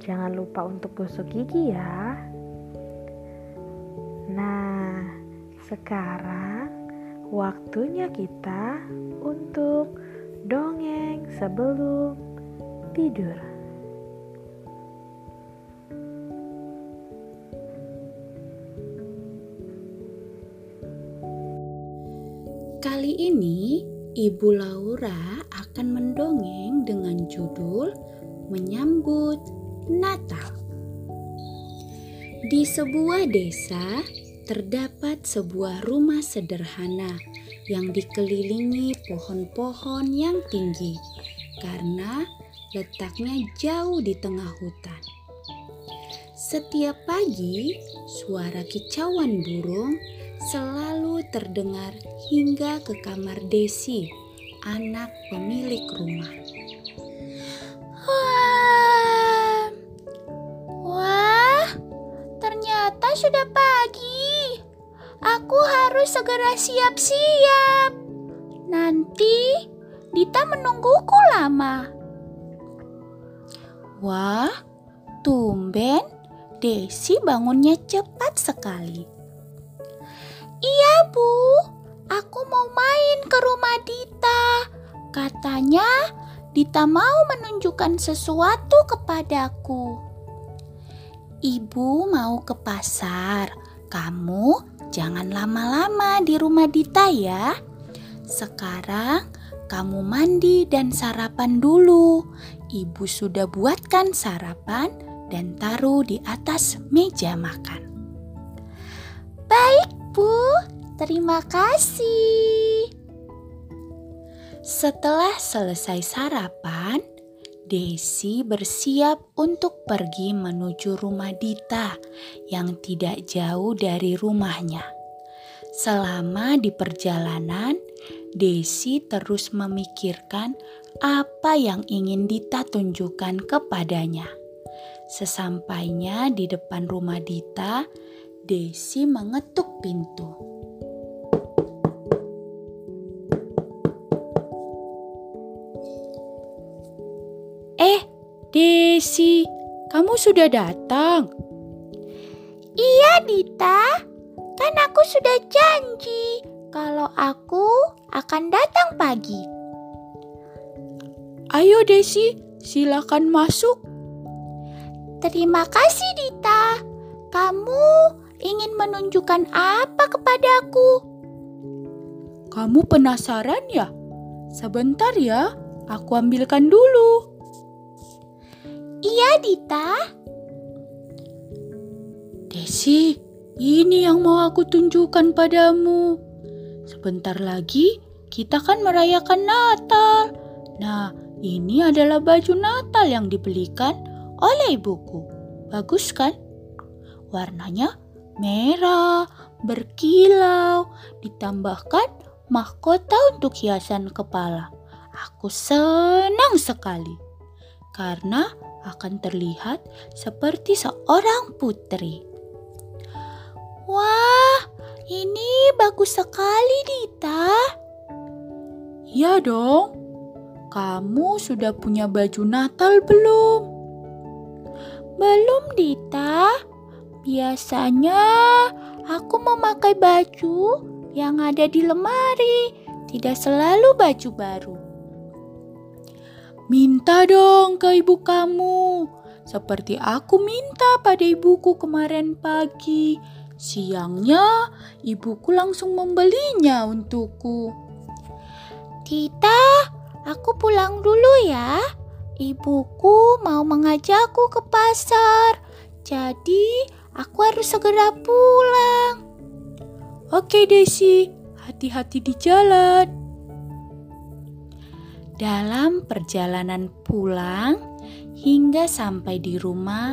jangan lupa untuk gosok gigi ya. Nah, sekarang waktunya kita untuk dongeng sebelum tidur. Kali ini Ibu Laura akan mendongeng dengan judul Menyambut Natal. Di sebuah desa terdapat sebuah rumah sederhana yang dikelilingi pohon-pohon yang tinggi karena letaknya jauh di tengah hutan. Setiap pagi, suara kicauan burung selalu terdengar hingga ke kamar Desi, anak pemilik rumah. Sudah pagi. Aku harus segera siap-siap. Nanti Dita menungguku lama. Wah, tumben Desi bangunnya cepat sekali. Iya, Bu. Aku mau main ke rumah Dita. Katanya Dita mau menunjukkan sesuatu kepadaku. Ibu mau ke pasar. Kamu jangan lama-lama di rumah Dita ya. Sekarang kamu mandi dan sarapan dulu. Ibu sudah buatkan sarapan dan taruh di atas meja makan. Baik, Bu. Terima kasih. Setelah selesai sarapan, Desi bersiap untuk pergi menuju rumah Dita yang tidak jauh dari rumahnya. Selama di perjalanan, Desi terus memikirkan apa yang ingin Dita tunjukkan kepadanya. Sesampainya di depan rumah Dita, Desi mengetuk pintu. Desi, kamu sudah datang. Iya, Dita. Kan aku sudah janji kalau aku akan datang pagi. Ayo Desi, silakan masuk. Terima kasih, Dita. Kamu ingin menunjukkan apa kepadaku? Kamu penasaran ya? Sebentar ya, aku ambilkan dulu. Iya, Dita. Desi, ini yang mau aku tunjukkan padamu. Sebentar lagi kita kan merayakan Natal. Nah, ini adalah baju Natal yang dibelikan oleh ibuku. Bagus kan? Warnanya merah, berkilau, ditambahkan mahkota untuk hiasan kepala. Aku senang sekali karena akan terlihat seperti seorang putri. Wah, ini bagus sekali, Dita. Iya dong. Kamu sudah punya baju Natal belum? Belum, Dita. Biasanya aku memakai baju yang ada di lemari, tidak selalu baju baru. Minta dong ke ibu kamu, seperti aku minta pada ibuku kemarin pagi. Siangnya, ibuku langsung membelinya untukku. Tita, aku pulang dulu ya. Ibuku mau mengajakku ke pasar, jadi aku harus segera pulang. Oke, Desi, hati-hati di jalan. Dalam perjalanan pulang, Hingga sampai di rumah,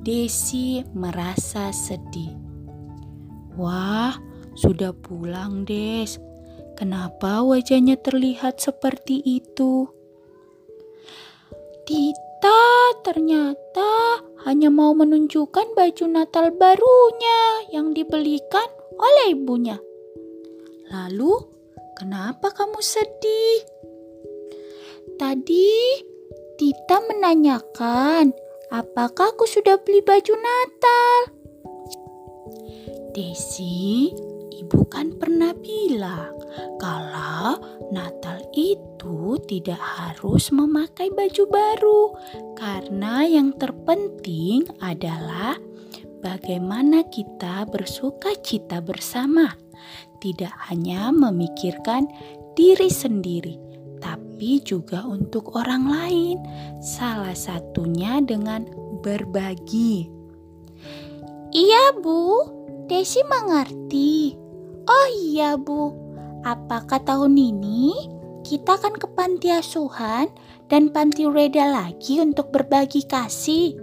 Desi merasa sedih. Wah, sudah pulang, Des. Kenapa wajahnya terlihat seperti itu? Tita ternyata hanya mau menunjukkan baju Natal barunya yang dibelikan oleh ibunya. Lalu, kenapa kamu sedih? Tadi Tita menanyakan, apakah aku sudah beli baju Natal? Desi, ibu kan pernah bilang kalau Natal itu tidak harus memakai baju baru, karena yang terpenting adalah bagaimana kita bersuka cita bersama, tidak hanya memikirkan diri sendiri tapi juga untuk orang lain. Salah satunya dengan berbagi. Iya, Bu. Desi mengerti. Oh iya, Bu. Apakah tahun ini kita akan ke panti asuhan dan panti reda lagi untuk berbagi kasih?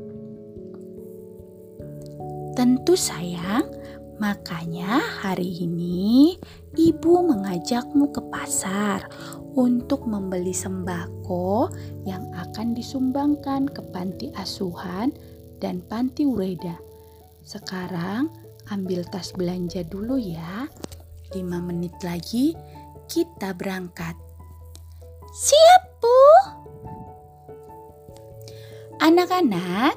Tentu sayang, makanya hari ini ibu mengajakmu ke pasar untuk membeli sembako yang akan disumbangkan ke panti asuhan dan panti ureda. Sekarang ambil tas belanja dulu ya. 5 menit lagi kita berangkat. Siap, Bu. Anak-anak,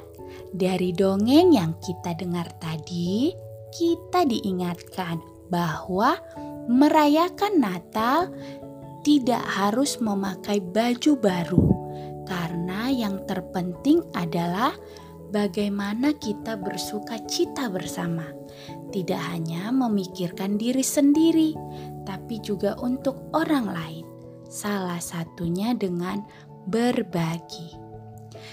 dari dongeng yang kita dengar tadi, kita diingatkan bahwa merayakan Natal tidak harus memakai baju baru, karena yang terpenting adalah bagaimana kita bersuka cita bersama, tidak hanya memikirkan diri sendiri, tapi juga untuk orang lain. Salah satunya dengan berbagi.